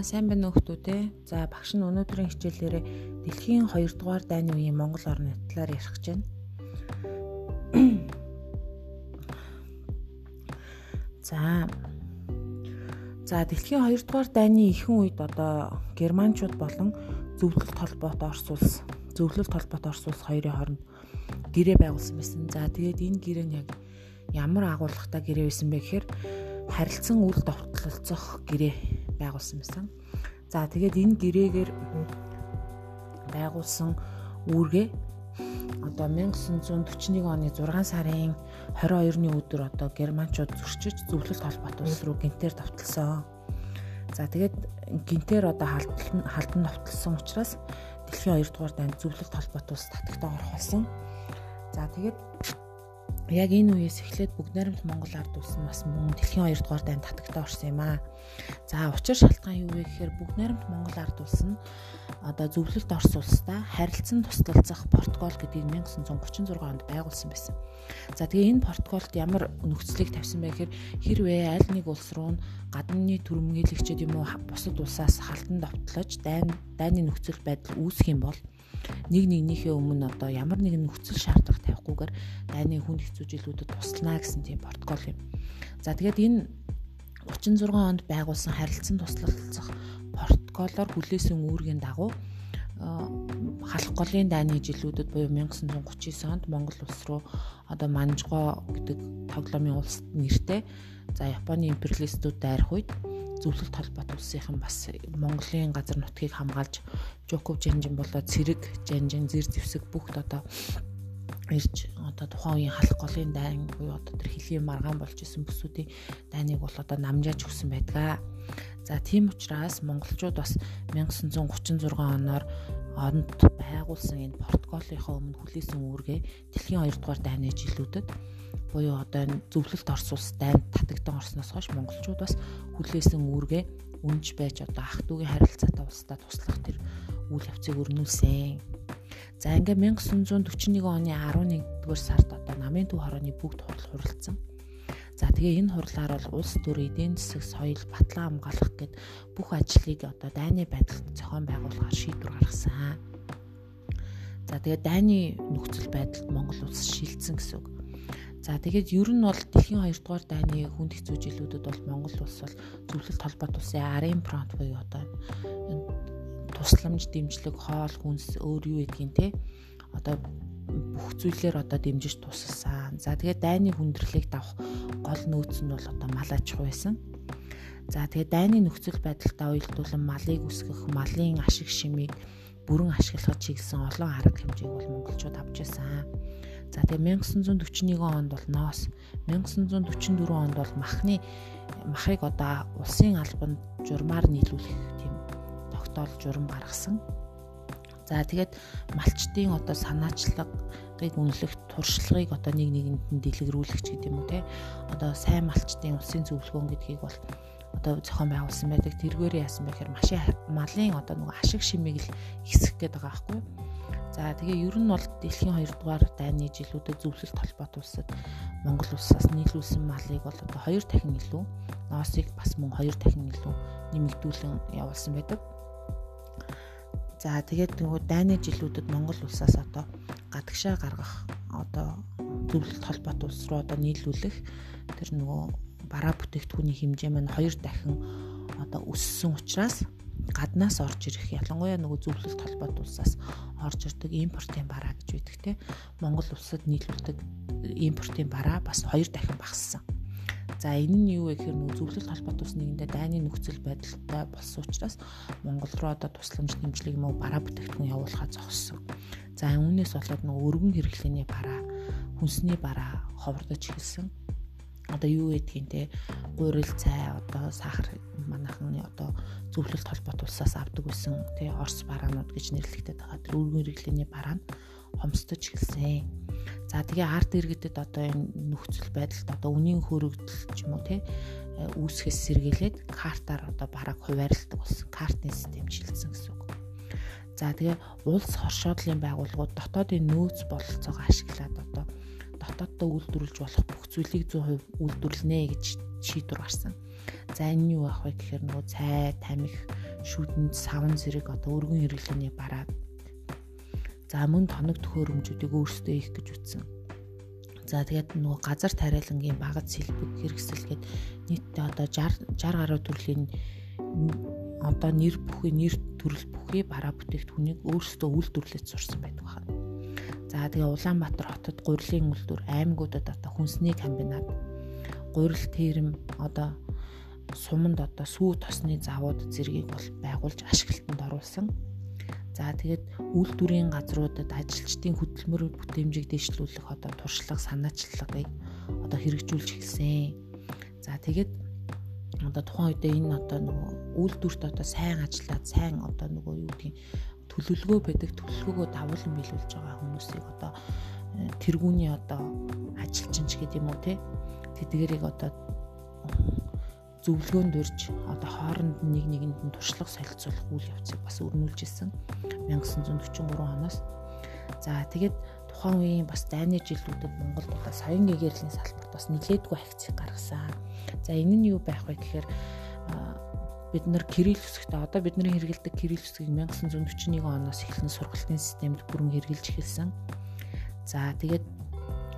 За сайн байна уу хүмүүстээ. За багш нь өнөөдрийн хичээлээрээ дэлхийн 2 дугаар дайны үеийн Монгол орны талаар ярих гэж байна. За. За дэлхийн 2 дугаар дайны ихэнх үед одоо германчууд болон зөвлөлт холбоот Орос улс, зөвлөлт холбоот Орос улс хоёрын хооронд гэрээ байгуулсан байсан. За тэгээд энэ гэрээ нь яг ямар агуулгатай гэрээ байсан бэ гэхээр харилцан үйл довтлолцох гэрээ байгуулсан байсан. За тэгээд энэ гэрээгээр байгуулсан үүргээ одоо 1941 оны 6 сарын 22-ны өдөр одоо германчууд зөрчиж зөвлөлт холбоот улс руу гинтээр давталсан. За тэгээд гинтээр одоо халдан халдан давталсан учраас дэлхийн 2 дугаар дайнд зөвлөлт холбоот улс татагтаа орох болсон. За тэгээд яг энэ үеэс эхлээд бүгд найрамд Монгол ард улс нь бас мөн дэлхийн 2 дугаар дайнд татагтаа орсон юм аа. За учир шалтгаан юу вэ гэхээр бүгд найрамд Монгол ард улс нь одоо зөвлөлт Орос улстай харилцан тусдалцах протокол гэдгийг 1936 онд байгуулсан байсан. За тэгээ энэ протоколд ямар нөхцөлийг тавьсан бэ гэхээр хэрвээ аль нэг улс руу гадны түрэмгийлэгчид юм уу бусад улсаас халдан довтлож дайн дайны нөхцөл байдал үүсэх юм бол нэг нэгнийхээ өмнө одоо ямар нэгэн нөхцөл шаардлага тавихгүйгээр дайны хүнд хэцүү жилүүдэд туслана гэсэн тийм протокол юм. За тэгээд энэ 36 онд байгуулсан харилцан туслалцах протоколоор хүлээсэн үүргийн дагуу халах голын дайны жилүүдэд буюу 1939 онд Монгол улс руу одоо Манжгоо гэдэг тоглоомын улс нэртэй за Японы империалистууд дайрах үед зөвлөлт холбоот улсынхан бас Монголын газар нутгийг хамгаалж Жоков Жанжин болоод Цэрэг Жанжин зэр зэвсэг бүгд одоо ирж одоо тухайн үеийн халах голын дайн буюу одоо тэр хилийн маргаан болж исэн бүсүүдийн дайныг бол одоо намжааж өгсөн байдаг. За тийм учраас монголчууд бас 1936 оноор онд байгуулсан энэ протоколынхаа өмнө хүлээсэн үүргээ дэлхийн 2 дугаар дайны жилүүдэд буюу одоо зөвлөлт Орос улс дайнд татагдан орсноос хойш монголчууд бас хүлээсэн үүргээ үнж байж одоо ах トゥ угийн харилцаатай улстай туслах тэр үйл явцыг өрнүүлсэн. За ингээ 1941 оны 11-р сард одоо намын төв хорооны бүгд хурал хуралцсан. За тэгээ энэ хурлаар бол улс төр эдийн засаг соёл батлан хамгаалах гэд бүх ажлыг одоо дайны байдалд зохион байгуулахаар шийдвэр гаргасан. За тэгээ дайны нөхцөл байдалд Монгол улс шилжсэн гэсэн үг. За тэгээд ер нь бол дэлхийн 2 дугаар дайны хүнд хэцүү жилүүдэд бол Монгол улс бол зөвлөлт холбоот улсын арын фронт буюу одоо тусламж дэмжлэг хоол хүнс өөр юу гэдгийг те одоо бүх зүйлээр одоо дэмжиж тусалсан. За тэгээд дайны хүндрэлийг давах гол нөөц нь бол одоо мал аж ахуй байсан. За тэгээд дайны нөхцөл байдалтай уялдуулан малыг үсгэх, малын ашиг шимийг бүрэн ашиглахад чиглэсэн олон арга хэмжээг бол монголчууд авч байсан. За тэгээ 1941 онд бол ноос 1944 онд бол махны махыг одоо улсын албанд журмаар нийлүүлэх тогтоол журам гаргасан. За тэгээд малчдын одоо санаачлагыг үнэлэх туршлагыг одоо нэг нэгэнд нь дэлгэрүүлэх ч гэдэг юм уу те одоо сайн малчдын улсын зөвлөгөөн гэдгийг бол одоо зохион байгуулсан байдаг. Тэргээр яасан бэ гэхээр машин малын одоо нөгөө ашиг шимийг л ихсэх гээд байгаа байхгүй юу? За тэгээ ер нь бол дэлхийн 2 дугаар дайны жилүүдэд зөвлөлт холбоот улсад Монгол улсаас нийлүүлсэн малыг бол одоо 2 дахин илүү ноосыг бас мөн 2 дахин илүү нэмэгдүүлэн явуулсан байдаг. За тэгээд нөгөө дайны жилүүдэд Монгол улсаас одоо гадагшаа гаргах одоо зөвлөлт холбоот улс руу одоо нийлүүлэх тэр нөгөө бараа бүтээгдэхүүний хэмжээ маань 2 дахин одоо өссөн учраас гаднаас орж ирэх ялангуяа нөгөө зөвлөлт холбоот улсаас орж ирдэг импортын бараа гэж байдаг те Монгол улсад нийлүүлдэг импортын бараа бас хоёр дахин багассан. За энэ нь юу вэ гэхээр нөгөө зөвлөлт холбоот ус нэгэндээ дайны нөхцөл байдалтай болсон учраас Монгол руу одоо тусламж дэмжлэг юм уу бараа бүтээгдэхүүн явуулахаа зогссон. За үүнээс болоод нөгөө өргөн хэрэглээний бараа, хүнсний бараа ховордож эхэлсэн одоо юу гэдгийг те гурил цай одоо сахар манайхан одоо зөвлөлт холбоот улсаас авдаг байсан те орс бараанууд гэж нэрлэгдээд байгаа. Тэр өргөн хэрэглээний бараа нь хомсдож эхэлсэн. За тэгээ арт иргэдэд одоо энэ нөхцөл байдалд одоо үнийн хөрөгдөл ч юм уу те үүсгэс сэргийлээд картаар одоо бараг хуваарлдаг болсон. Картын систем шилжсэн гэсэн үг. За тэгээ улс хоршоодлын байгууллагууд дотоодын нөөц бололцоогоо ашиглаад одоо дотооддоо үйлдвэрлэж болох бүх зүйлийг 100% үйлдвэрлэнэ гэж шийдвэр гарсан. За энэ юу ах вэ гэхээр нөгөө цай, тамхи, шүүдэнд савн зэрэг одоо өргөн хэрэглээний бараад за мөн тоног төхөөрөмжүүдийг өөрсдөө их гэж үтсэн. За тэгээд нөгөө газар тариалангийн багц сэлбэг хэрэгсэлгээд нийтдээ одоо 60 60 гаруй төрлийн одоо нэр бүхий нэр төрөл бүхий бараа бүтээгдэхүүнийг өөрсдөө үйлдвэрлэж сурсан байдаг байна. За тэгээ Улаанбаатар хотод гурилын үйлдвэр, аймагуудад одоо хүнсний комбинат, гурил тэрэм одоо суманд одоо сүү тосны завууд зэргийг бол байгуулж ашиглалтанд оруулсан. За тэгээд үйлдвэрийн газруудад ажилчдын хөдөлмөр бүтээмжийг дэвшлүүлэх одоо туршлага, санаачлагыг одоо хэрэгжүүлж эхэлсэн. За тэгээд одоо тухайн үедээ энэ одоо нөгөө үйлдвэрт одоо сайн ажиллаад сайн одоо нөгөө юу гэдгийг төлөвлөгөө байдаг төлөвлөгөөгөө давуулан биелүүлж байгаа хүмүүсийг одоо э, тэргүүний одоо ажилчинч гэдэг юм уу те тэдгэрийг одоо зөвлөгөөнд урьж одоо хооронд нэг нэгэнд нь туршлага солилцуулах үйл явцыг бас өрнүүлж исэн 1943 оноос за тэгээд тухайн үеийн бас дайны жилүүдэд Монголд одоо соён гэгэрлийн салбарт бас нэлээдгүй акцийг гаргасан. За энэ нь юу байх вэ гэхээр бид нар кирилл үсгтээ одоо бидний хэрэгэлдэг кирилл үсгийг 1941 оноос эхлэн сургалтын системд бүрэн хэрэгжилж эхэлсэн. За тэгээд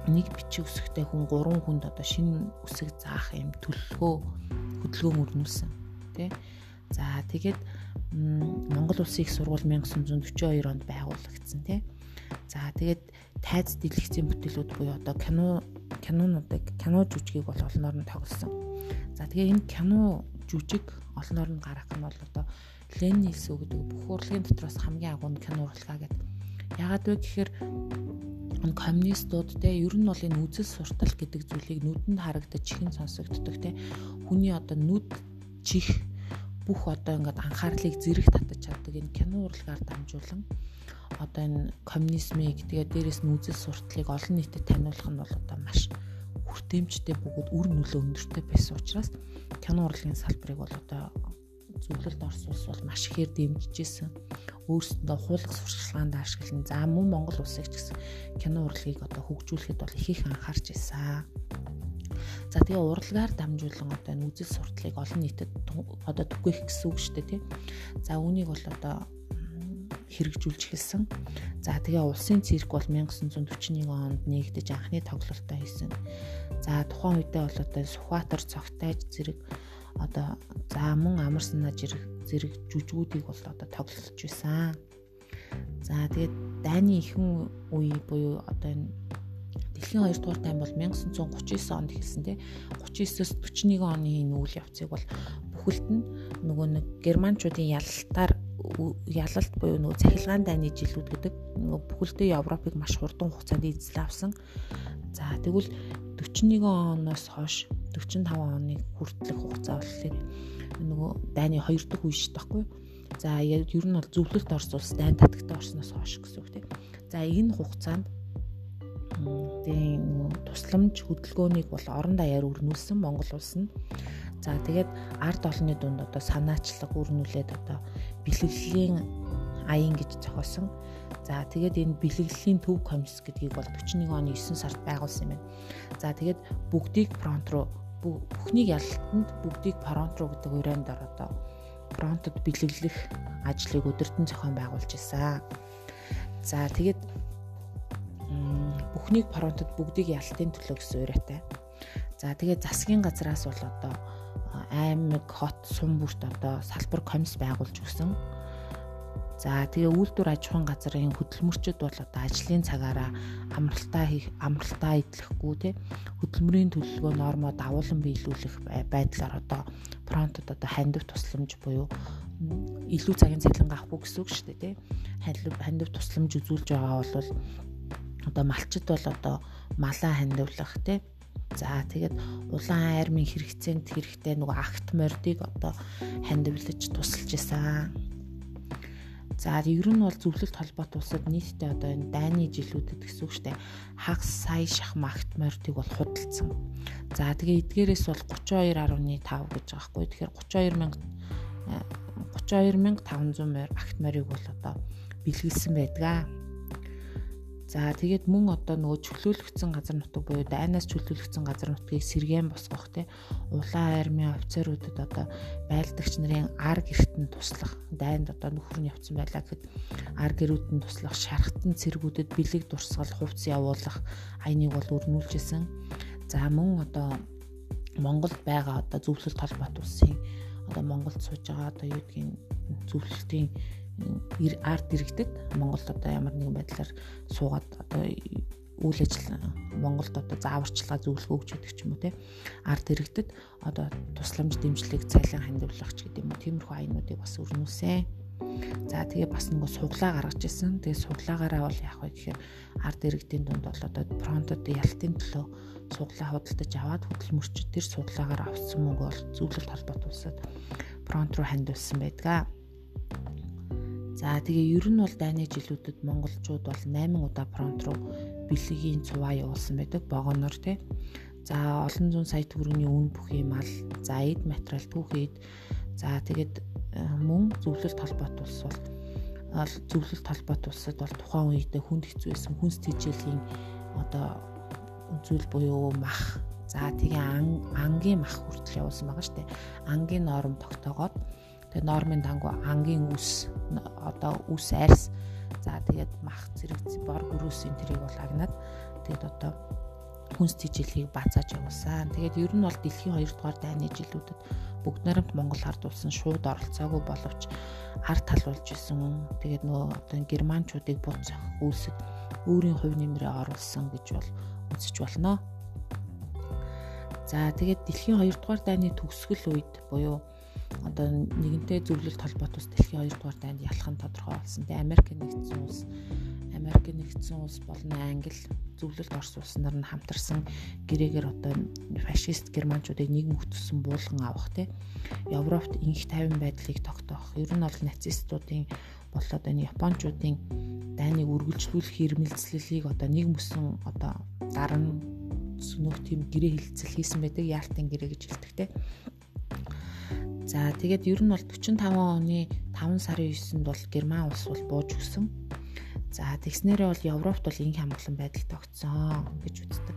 нэг бичиг үсгтээ хүн 3 хүнд одоо шинэ үсэг заах юм төлөвлөгөө хөдөлгөөн өрнүүлсэн. Тэ. За тэгээд Монгол Улсын их сургууль 1942 онд байгуулагдсан тий. За тэгээд тайз дэлгэцийн бүтээлүүд буюу одоо кино кинонуудыг кино жүжигийг бол олноор нь тоглосон. За тэгээ энэ кино жүжиг олноор нь гарах нь бол одоо Ленин хэлсэн үг гэдэг бүх урлагийн дотроос хамгийн агуу нь кино урлагаа гэдэг. Яагаад вэ гэхээр коммунистууд те ер нь бол энэ үзэл суртал гэдэг зүйлийг нүдэнд харагдаж чихэн сонсогддог те? Хүний одоо нүд чих бүх одоо ингээд анхаарлыг зэрэг татаж чаддаг энэ кино урлагаар дамжуулан одоо энэ коммунизмыг тэгээ дээрэс нь үзэл сурталыг олон нийтэд таниулах нь бол одоо маш хүртээмжтэй бөгөөд үр нөлөө өндөртэй байсан учраас кино урлагийн салбарыг бол одоо зөвлөлд орсуулс бол маш ихээр дэмжижсэн. Өөрсөндөө хуулах сурчлагаанд ашиглан за мөн Монгол улсыг ч гэсэн кино урлагийг одоо хөгжүүлэхэд бол их их анхаарч ирсэн. За тэгээ урлагаар дамжуулан одоо энэ үзэл сурталыг олон нийтэд одоо түгээх гэсэн үг шүү дээ тий. За үүнийг бол одоо хэрэгжүүлж эхэлсэн. За тэгээ улсын цирк бол 1941 онд нэгдэж анхны тоглолтоо хийсэн. За тухайн үедээ бол одоо Сүхбаатар цогтайж зэрэг одоо за мөн амар санаа зэрэг зэрэг жүжгүүдийг бол одоо тоглолж байсан. За тэгээд дайны ихэнх үе буюу одоо энэ Дэлхийн 2 дугаар тайм бол 1939 онд эхэлсэн тий 39-с 41 оны энэ үйл явцыг бол бүхэлд нь нөгөө нэг германчуудын ялалтаар ялалт буюу нөгөө цахилгаан дайны жилүүд гэдэг нөгөө бүхэлдээ Европыг маш хурдан хугацаанд эзлээ авсан. За тэгвэл 41 оноос хойш 45 оны хүртэлх хугацаа болохоор нөгөө дайны 2 дахь үе шүү дээ. За ер нь бол зөвлөлт Орос улс дайн татагтаа орсноос хойш гэсэн үг тийм. За энэ хугацаанд тийм тусламж хөдөлгөөнийг бол орон даяар өрнүүлсэн Монгол улс нь. За тэгээд ард олонны дунд одоо санаачлаг өрнүүлээд одоо бэлэглэлийн аян гэж зохиосон. За тэгээд энэ бэлэглэлийн төв комисс гэдгийг бол 41 оны 9 сард байгуулсан юм байна. За тэгээд бүгдийг фронт руу бүхнийг ялалтанд бүгдийг фронт руу гэдэг урайнд ор одоо фронтод бэлэглэх ажлыг өдөртөн зохион байгуулж исэн. За тэгээд бүхнийг фронтод бүгдийг ялтын төлөө гэсэн урайтай. За тэгээд засгийн газраас бол одоо аймаг, хот, сум бүрт одоо салбар комисс байгуулж өгсөн. За тэгээ үйлдвэр аж ахуйн газрын хөдөлмөрчд бол одоо ажлын цагаараа амралтаа хийх, амралтаа идэлхгүй те. Хөдөлмөрийн төлөвлөгөө нормоо давуулан биелүүлэх байдлаар одоо фронтод одоо хандив тусламж буюу илүү цагийн цалингаа авахгүй гэсэн үг шүү дээ те. Хандив тусламж үзүүлж байгаа бол одоо малчд бол одоо малаа хандивлах те. За тэгээд улаан армийн хэрэгцээнд хэрэгтэй нөгөө акт мордыг одоо хандивлаж тусалж исэн. За ер нь бол зөвлөлт холбоот улсад нийтдээ одоо энэ дайны жилүүдэд гэсэн үг штэ хагас сая шахам акт мордыг бол худалдсан. За тэгээ эдгээрээс бол 32.5 гэж байгаа хгүй. Тэгэхээр 32 мянга 32 мянга 500 акт морийг бол одоо бэлгэлсэн байдгаа. За тэгээд мөн одоо нөгөө чөлөөлөгдсөн газар нутаг буюу дайнаас чөлөөлөгдсөн газар нутгийг сэргээн босгох те улаан армийн офицеруудад одоо байлдагч нарын ар гэртэн туслах дайнд одоо нөхөр нь явцсан байлаа гэхэд ар гэрүүдэн туслах шархтан цэргүүдэд бэлэг дурсгал хувц явуулах аяныг бол өрнүүлжсэн. За мөн одоо Монголд байгаа одоо зөвлөлт холбоот улсын одоо Монголд сууж байгаа одоо юу гэдгийг зөвлөлтийн арт иргэдэд Монголд одоо ямар нэгэн байдлаар суугаад одоо үйл ажил Монголд одоо зааварчилгаа зөвлөгөө өгч өгдөг ч юм уу те арт иргэдэд одоо тусламж дэмжлэг цайлан хандивлах ч гэдэг юм уу тиймэрхүү аянуудыг бас өрнүүлсэн. За тэгээ бас нөгөө суглаа гаргаж ирсэн. Тэгээ суглаагаараа бол яах вэ гэхээр арт иргэдийн дунд бол одоо фронтод ялтын төлөө суглаа худалдаж аваад хөдөлмөрчд тэр суглаагаар авсан мөнгө бол зөвлөлт холбоот улсад фронт руу хандуулсан байдаг. За тэгээ ер нь бол дайны жилүүдэд монголчууд бол 8 удаа фронт руу бэлгийн цуваа явуулсан байдаг богоноор тий. За олон зуун сая төгрөгийн үн бүхий мал, за эд материал түүхэд. За тэгээд э, мөн зөвлөлт холбоот улс бол зөвлөлт холбоот улсад бол тухайн үедээ хүнд хэцүү байсан хүнс тэжээлийн одоо зүйл буюу мах. За тэгээ ангийн мах хүртэл явуулсан байгаа штэ. Ангийн норм тогтоогоод Тэгээ нормын дангу ангийн үс одоо үс арьс за тэгээд мах зэрэг бор гөрөөсийн тэрийг бол агнаад тэгээд одоо хүнс тижилхийг бацааж явуулсан. Тэгээд ер нь бол дэлхийн 2 дугаар дайны жилүүдэд бүгд найрамд Монгол ард улсын шууд оролцоогүй боловч ард талуулж исэн. Тэгээд нөгөө одоо германчуудыг буцах үйлсэд өөрийн хувь нэмрээ оруулсан гэж бол үзэж болно. За тэгээд дэлхийн 2 дугаар дайны төгсгөл үед буюу одоо нэгэнтэй зөвлөлт холбоот ус дэлхийн 2 дугаар дайнд ялах нь тодорхой болсон. Тэгээ Америк нэгдсэн улс Америк нэгдсэн улс болон Англи зөвлөлт Орос улс нар нь хамтарсан гэрээгээр одоо фашист германчуудыг нэг мөхтсөн буулган авах те Европт инх тайван байдлыг тогтоох. Ер нь бол нацистуудын болоод энэ японочдын дайныг үргэлжлүүлэх ирмэлцлэлийг одоо нэг мөсөн одоо дарна сүнөх тийм гэрээ хилцэл хийсэн байдаг. Яалтын гэрээ гэж хэлдэг те. За тэгээд ер нь бол 45 оны 5 сарын 9-нд бол Герман улс бол бууж өгсөн. За тэгснээрээ бол Европт бол инх хамглан байдал тогтсон гэж үздэг.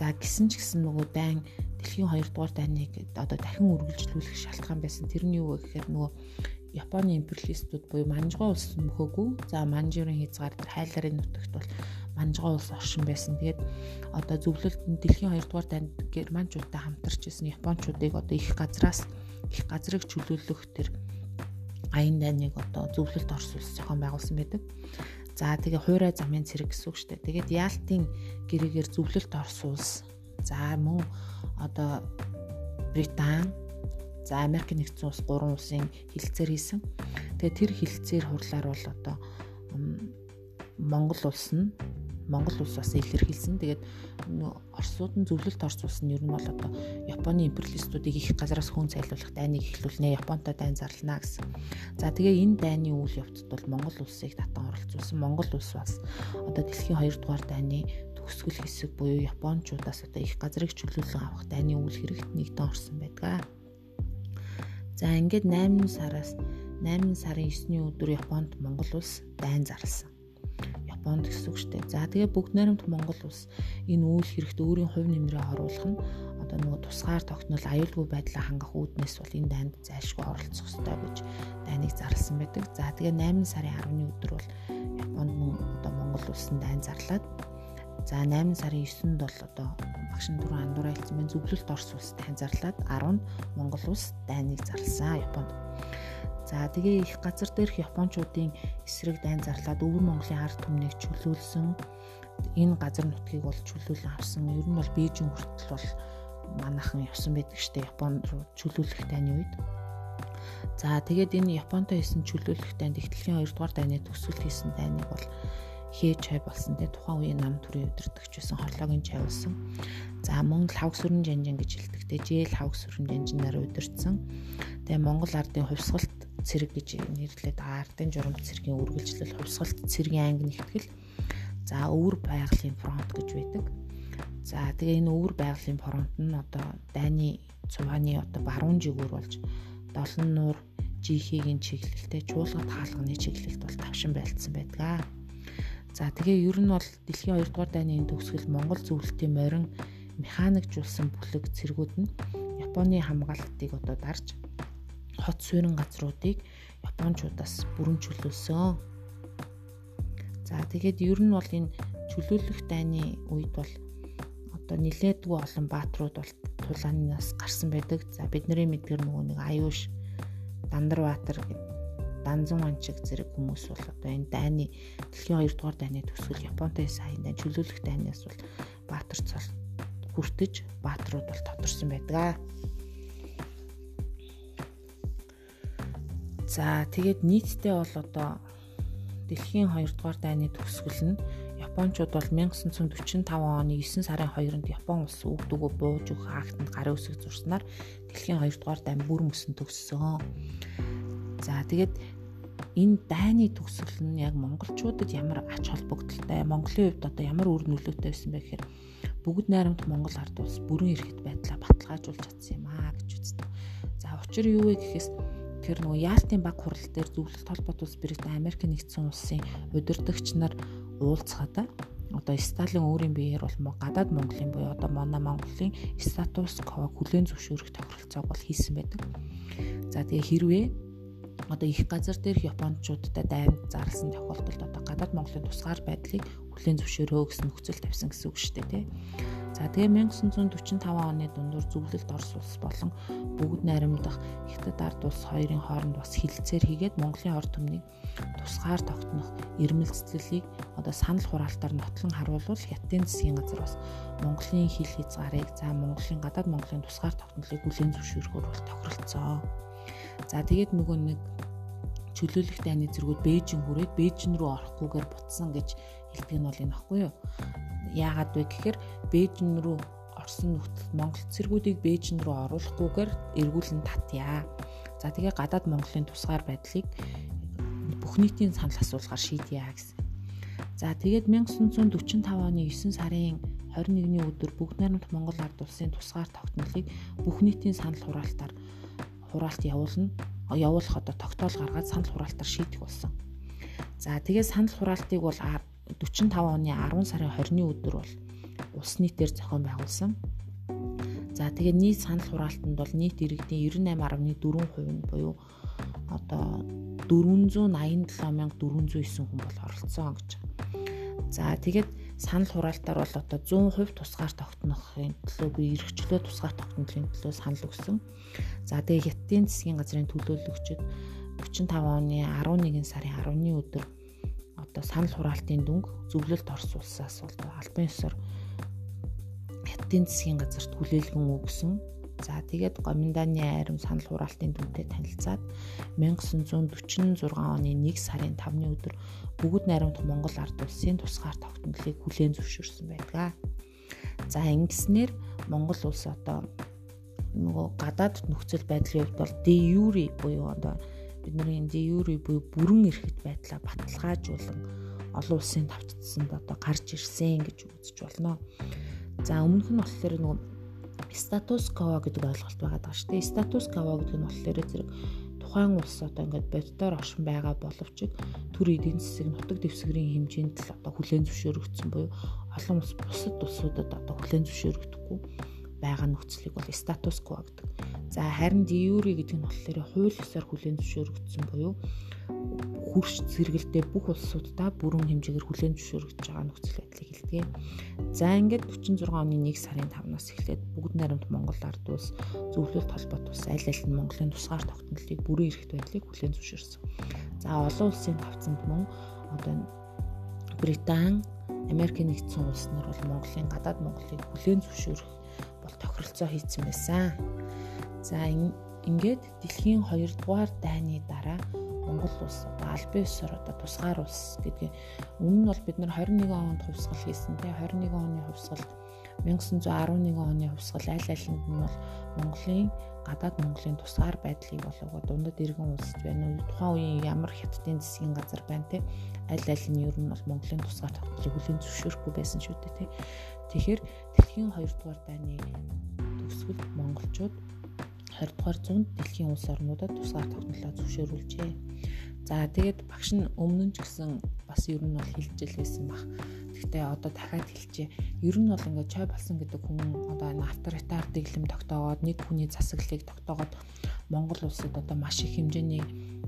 За гисэн ч гэсэн нөгөө дайн дэлхийн 2 дугаар дайныг одоо дахин үргэлжлүүлэх шалтгаан байсан. Тэр нь юу вэ гэхээр нөгөө Японы империалистууд буюу Манжгаа улс мөхөөгүй. За Манжурын хязгаар хайларын нутагт бол Манжгаа улс оршин байсан. Тэгээд одоо зөвлөлт дэлхийн 2 дугаар дайнд германчуудтай хамтарч исэн японочдыг одоо их газраас их газрыг чөлөөлөх тэр аян дайныг одоо зөвлөлт орсуулсан зохион байгуулсан байдаг. За тэгээ хуурай замын цэрэг гэсэн үг шүү дээ. Тэгээд Яалтын гэрээгээр зөвлөлт орсуулс. За мөн одоо Британи, за Америк нэгдсэн улс гурван улсын хилцээр хийсэн. Тэгээ тэр хилцээр хурлаар бол одоо Монгол улс нь Монгол улс бас илэрхийлсэн. Тэгээд Оросууд нь зөвлөлт Орос улс нь ер нь бол одоо Японы империалистуудыг их газараас хүн цайлуулах дайныг эхлүүлнэ. Японтой дайн зарлана гэсэн. За тэгээ энэ дайны үйл явцад бол Монгол улсыг татан оролцуулсан. Монгол улс бас одоо дэлхийн 2 дугаар дайны төгсгөл хэсэг буюу Япончуудаас одоо их газрыг чөлөөлөн авах дайны үйл хэрэгт нэгдэн орсон байдаг. За ингээд 8 сараас 8 сарын 9-ний өдөр Японд Монгол улс дайн зарласан. Японд гэсэн үг шүү дээ. За тэгээ бүгд найрамд Монгол улс энэ үйл хэрэгт өөрийн хувь нэмрээ оруулах нь одоо нөгөө тусгаар тогтнол аюулгүй байдлаа хангах үүднээс бол энэ дайнд зайлшгүй оролцох ёстой гэж дайныг зарласан байдаг. За тэгээ 8 сарын 10-ны өдөр бол Японд мөн одоо Монгол улсын дайн зарлаад за 8 сарын 9-нд бол одоо багшин дөрвөн андуурай хэлсэн мэн зөвлөлт Орос улс дайн зарлаад 10 нь Монгол улс дайныг зарласан Японд. За тэгээ их газар дээрх японочдын эсрэг дайн зарлаад өвөр Монголын ард түмнийг чөлөөлсөн энэ газар нутгийг бол чөлөөлөн авсан. Ер нь бол Бээжин хүртэл бол манайхан явсан байдаг штэ Япон руу чөлөөлөх дайны үед. За тэгээд энэ Японтой хийсэн чөлөөлөх дайнд ихтлэхийн 2 дугаар дайны төсөл хийсэн дайныг бол хээ чай болсон те тухайн үеийн нам төрийн өдөртөгч байсан хорлоогийн чай болсон. За мөн лавг сүрэн жанжин гэж хэлдэг те жээл лавг сүрэн жанжинаар өдөрцсөн. Тэгээ Монгол ардын хувьсгалт цэрэг гэж нэрлээд ардын журамт цэргийн үргэлжлэл хувьсгалт цэргийн анги нэгтгэл за өвөр байгалийн фронт гэж байдаг. За тэгээ энэ өвөр байгалийн фронт нь одоо дайны цувааны одоо баруун жигүүр болж долон нуур жихигийн чиглэлтэй чуулгад хаалганы чиглэлд бол тавшин байлцсан байдаг. За тэгээ ер нь бол дэлхийн 2 дугаар дайны төгсгөл Монгол зөвлөлтийн морин механикжуулсан бүлэг цэргүүд нь Японы хамгаалалтыг одоо дарж хот суурин газруудыг японочдоос бүрэн чөлөөлсөн. За тэгээд ер нь бол энэ чөлөөлөх дайны үед бол одоо нилээдгүй олон бааtruуд бол тулаанаас гарсан байдаг. За бидний мэдгэр нөгөө нэг аюуш Дандарбаатар гэдэг Данзан анчиг зэрэг хүмүүс бол одоо энэ дайны дэлхийн 2 дугаар дайны төгсгөл Японтой сайн дай чөлөөлөх дайнаас бол Баатар цол хүртэж Баатрууд бол тодорсон байдаг. За тэгээд нийтдээ бол одоо дэлхийн 2 дугаар дайны төгсгөл нь Япончууд бол 1945 оны 9 сарын 2-нд Япон улс үгдүгөө бууж өгөх актанд гарын үсэг зурснаар дэлхийн 2 дугаар дай бүр мөсөн төгссөн. За тэгээд энэ дайны төгсгөл нь яг монголчуудад ямар ач холбогдолтой Монголын хувьд одоо ямар үр нөлөөтэй байсан бэ гэхээр бүгд найрамд Монгол ард улс бүрэн эрхт байдлаа баталгаажуулж чадсан юм аа гэж үздэг. За учир юу вэ гэхээс тэр нөгөө Яалтын баг хурал дээр зөвлөлт холбоот улс Британи Америк нэгдсэн улсын удирдагч нар уулзахад одоо Сталин өөрийн биеэр бол гадаад Монголын буюу одоо Мона Монголын статус кво хүлээн зөвшөөрөх тохиролцоог бол хийсэн байдаг. За тэгээ хэрвээ одоо их газар дээрх японочдод дайнд зарласан тохиолдолд одоо гадаад Монголын тусгаар байдлыг хүлээн зөвшөөрөө гэсэн нөхцөл тавьсан гэсэн үг шүү дээ тий. За тэгээ 1945 оны дундуур зөвлөлт Орос улс болон бүгд найрамдах Хятад ард улс хоёрын хооронд бас хилцээр хийгээд Монголын орд түмнийг тусгаар тогтнох ирмэлцлэлийг одоо санал хураалтаар нотлон харуулвал Хятадын засгийн газар бас Монголын хил хязгаарыг за Монголын гадаад Монголын тусгаар тогтнолыг хүлээн зөвшөөрөхөөр бол тохиролцоо. За тэгээд нөгөө нэг чөлөөлөх дайны зэргүүд Бээжин хүрээд Бээжин рүү орохгүйгээр бутсан гэж хэлдэг нь бол энэ баггүй юу? Яагаад вэ гэхээр Бээжин рүү орсон нөхцөл Монгол цэргүүдийг Бээжин рүү оруулахгүйгээр эргүүлэн татъя. За тэгээ гадаад Монголын тусгаар байдлыг бүх нийтийн санал асуулгаар шийдъя гэсэн. За тэгээд 1945 оны 9 сарын 21-ний өдөр бүгд найрамд Монгол ард улсын тусгаар тогтнолыг бүх нийтийн санал хураалтаар хураалт явуулна. Явуулах одоо тогтоол гаргаад санал хураалтаар шийдэх болсон. За тэгээд санал хураалтыг бол 45 оны 10 сарын 20-ны өдөр бол улс нийтээр зохион байгуулсан. За тэгээд нийт санал хураалтанд бол нийт иргэдийн 98.4% нь буюу одоо 487409 хүн бол оролцсон гэж. За тэгээд санал хураалтаар бол одоо 100% тусгаар тогтнохын төлөө би эрхчлөө тусгаар тогтнохын төлөө санал өгсөн. За тэгээ Хятадын засгийн газрын төлөөлөгчд 45 оны 11 сарын 10-ны өдөр одоо санал хураалтын дүнг зөвлөлт Орос улсаас бол албан ёсоор Хятадын засгийн газарт хүлээлгэн өгсөн. За тэгээд Гоминданы айрам санал хураалтын дүнтэй танилцаад 1946 оны 1 сарын 5-ны өдөр бүгд найрамдах Монгол ард улсын тусгаар тогтнолыг хүлээн зөвшөөрсөн байдаг. За ингэснээр Монгол улс одоо нөгөө гадаад нөхцөл байдлын хувьд бол де юри буюу одоо бидний де юри буюу бүрэн эрхт байдлаа баталгаажуулан олон улсын тавцдсанд одоо гарч ирсэн гэж үзэж болно. За өмнөх нь болохоор нөгөө статус кво гэдэг ойлголт байгаа даа шүү дээ. Статус кво гэдэг нь болохоор зэрэг тухайн улс одоо ингээд боддоор оршин байгаа боловч төр эдийн засаг нутаг дэвсгэрийн хэмжээнд л одоо хүлээн зөвшөөрөгдсөн буюу олон улс бусад улсуудад одоо хүлээн зөвшөөрөгдөхгүй байгаа нөхцөлийг бол статус кво гэдэг. За харин диюри гэдэг нь болохоор хууль ёсоор хүлээн зөвшөөрөгдсөн буюу хурш зэрэгэлдээ бүх улсуудаа бүрэн хэмжээгээр хүлээн зөвшөөрөгдөж байгаа нөхцөл байдлыг хэлдэг. За ингээд 46 оны 1 сарын 5-наас эхлээд бүгд найрамд Монгол ард улс зөвлөлт холбоот ус аль аль нь Монголын тусгаар тогтнолыг бүрэн эрхт байдлыг хүлээн зөвшөөрсөн. За олон улсын тавцанд мөн одоо Британи, Америк нэгдсэн улс нар бол Монголын гадаад Монголыг хүлээн зөвшөөрөх бол тохиролцоо хийсэн байсан. За ингээд дэлхийн 2 дугаар дайны дараа Монгол улс албан ёсоор одоо тусгаар улс гэдгийг өмнө нь бол бид нар 21 онд хувьсгал хийсэн тий 21 оны хувьсгал 1911 оны хувьсгал аль алинд нь бол Монголын гадаад Монголын тусгаар байдлыг болоогоо дундад иргэн улсд байна уу тухайн үеийн ямар хятадын засгийн газар байна тий аль аль нь ер нь бол Монголын тусгаар тогтолцоог хүлээн зөвшөөрөхгүй байсан шүү дээ тий Тэгэхээр дэлхийн 2 дугаар дайны төгсгөл монголчууд 20 дугаар зуунд дэлхийн улс орнуудад тусгаар тогтнолоо зөвшөөрүүлжээ. За тэгээд багш нь өмнө нь ч гэсэн бас ер нь бол хилжэл байсан баг. Гэхдээ одоо дахиад хэлчихэ. Ер нь бол ингээд чой болсон гэдэг хүн одоо энэ авторитар дэглэм тогтоогоод нэг хүний засаглалыг тогтоогоод Монгол улсад одоо маш их хэмжээний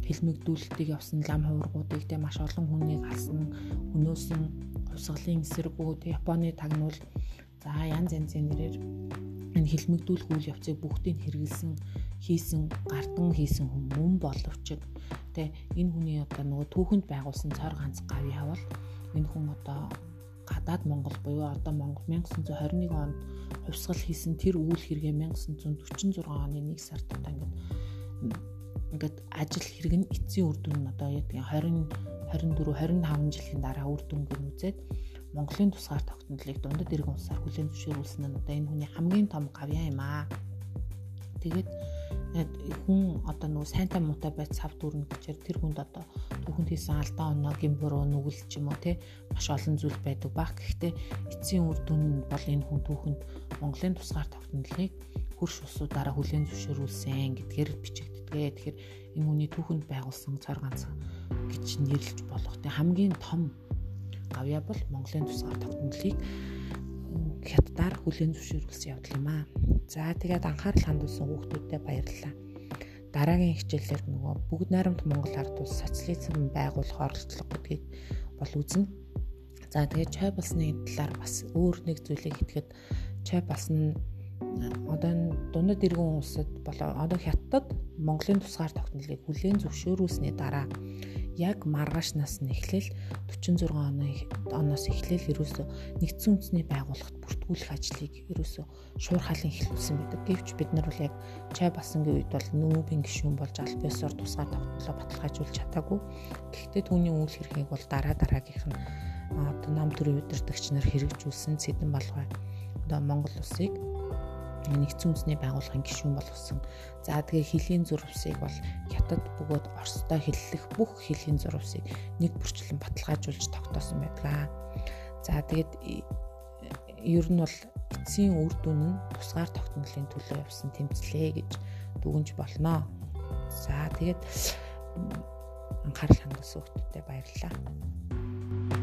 хэлмэгдүүлэлтийг явсан лам хуургуудыг тэ маш олон хүнийг алсан, өнөөсөн хувьсгалын эсэргүүд, Японы тагнуул за янз янзын нэрээр энэ хэлмэгдүүлэх үйл явцыг бүгдийг хэрэгэлсэн, хийсэн, гардан хийсэн хүн мөн боловч тэ энэ хүний одоо нөгөө түүхэнд байгуулсан цор ганц гавь явал энэ хүн одоо гадаад Монгол буюу одоо Монгол 1921 онд хувьсгал хийсэн тэр үйл хэрэгээ 1946 оны 1 сард одоо ингээд ингээд ажил хэрэг нь эцсийн үр дүн нь одоо яг 20 24 25 жилийн дараа үр дүнгээр үзээд Монголын тусгаар тогтнолыг дундад иргэн улсаар хүлээн зөвшөөрүүлсэн нь одоо энэ хүний хамгийн том гавьяа юм аа. Тэгээд хүн одоо нөгөө сайнтай муутай байж сав дүүрнэ гэхээр тэр хүнд одоо түүхэнд хийсэн алдаа оноогийн буруу нүгэл ч юм уу те маш олон зүйл байдаг баг. Гэхдээ эцсийн үр дүн нь бол энэ хүн түүхэнд Монголын тусгаар тогтнолыг хөрш усуудаараа хүлээн зөвшөөрүүлсэн гэдгээр бичигддэг. Тэгэхээр энэ хүний түүхэнд байгуулсан цар ганц гэж нэрлэж болох. Тэг хамгийн том гавья бол Монголын тусгаар тогтнолыг хятадаар хүлээн зөвшөөрүүлсэн явдал юм аа. За тэгээд анхаарал хандуулсан хүүхдүүдэд баярлалаа. Дараагийн хичээлээр нөгөө бүгд найрамд Монгол ард улс социализм байгуулах оролдлого гэдгийг бол үзнэ. За тэгээд чай болсны талаар бас өөр нэг зүйлийг итгэхэд чай болсон нь одоо дундад иргэн улсад болоо одоо хятад Монголын тусгаар тогтнолыг хүлээн зөвшөөрүүлсний дараа яг маргааш нас нь эхлэл 46 оны оноос эхлэл ерөөсө нэгдсэн үндэсний байгууллагт бүртгүүлэх ажлыг ерөөсө шуурхалын эхлүүлсэн байдаг. Гэвч бид нар бол яг чай басангийн үед бол нүүбийн гишүүн болж аль биесээр тусгаар тогтнолоо баталгаажуулж чадаагүй. Гэхдээ түүний үйл хэргийг бол дараа дараагийнх нь одоо нам төрийн удирдагч нар хэрэгжүүлсэн Цэдэн балгай одоо Монгол улсыг нэгдсэн үндэсний байгууллагын гишүүн болгосон. За тэгээ хилийн зурвсыг бол хятад бөгөөд Оростой хэллэх бүх хилийн зурвсыг нэг бүрчлэн баталгаажуулж тогтоосон байдаг. За тэгээд ер нь бол эцсийн үр дүн нь тусгаар тогтнолын төлөө явсан тэмцлээ гэж дүгнж болно. За тэгээд анхаарал хандуулсан хүмүүстээ баярлалаа.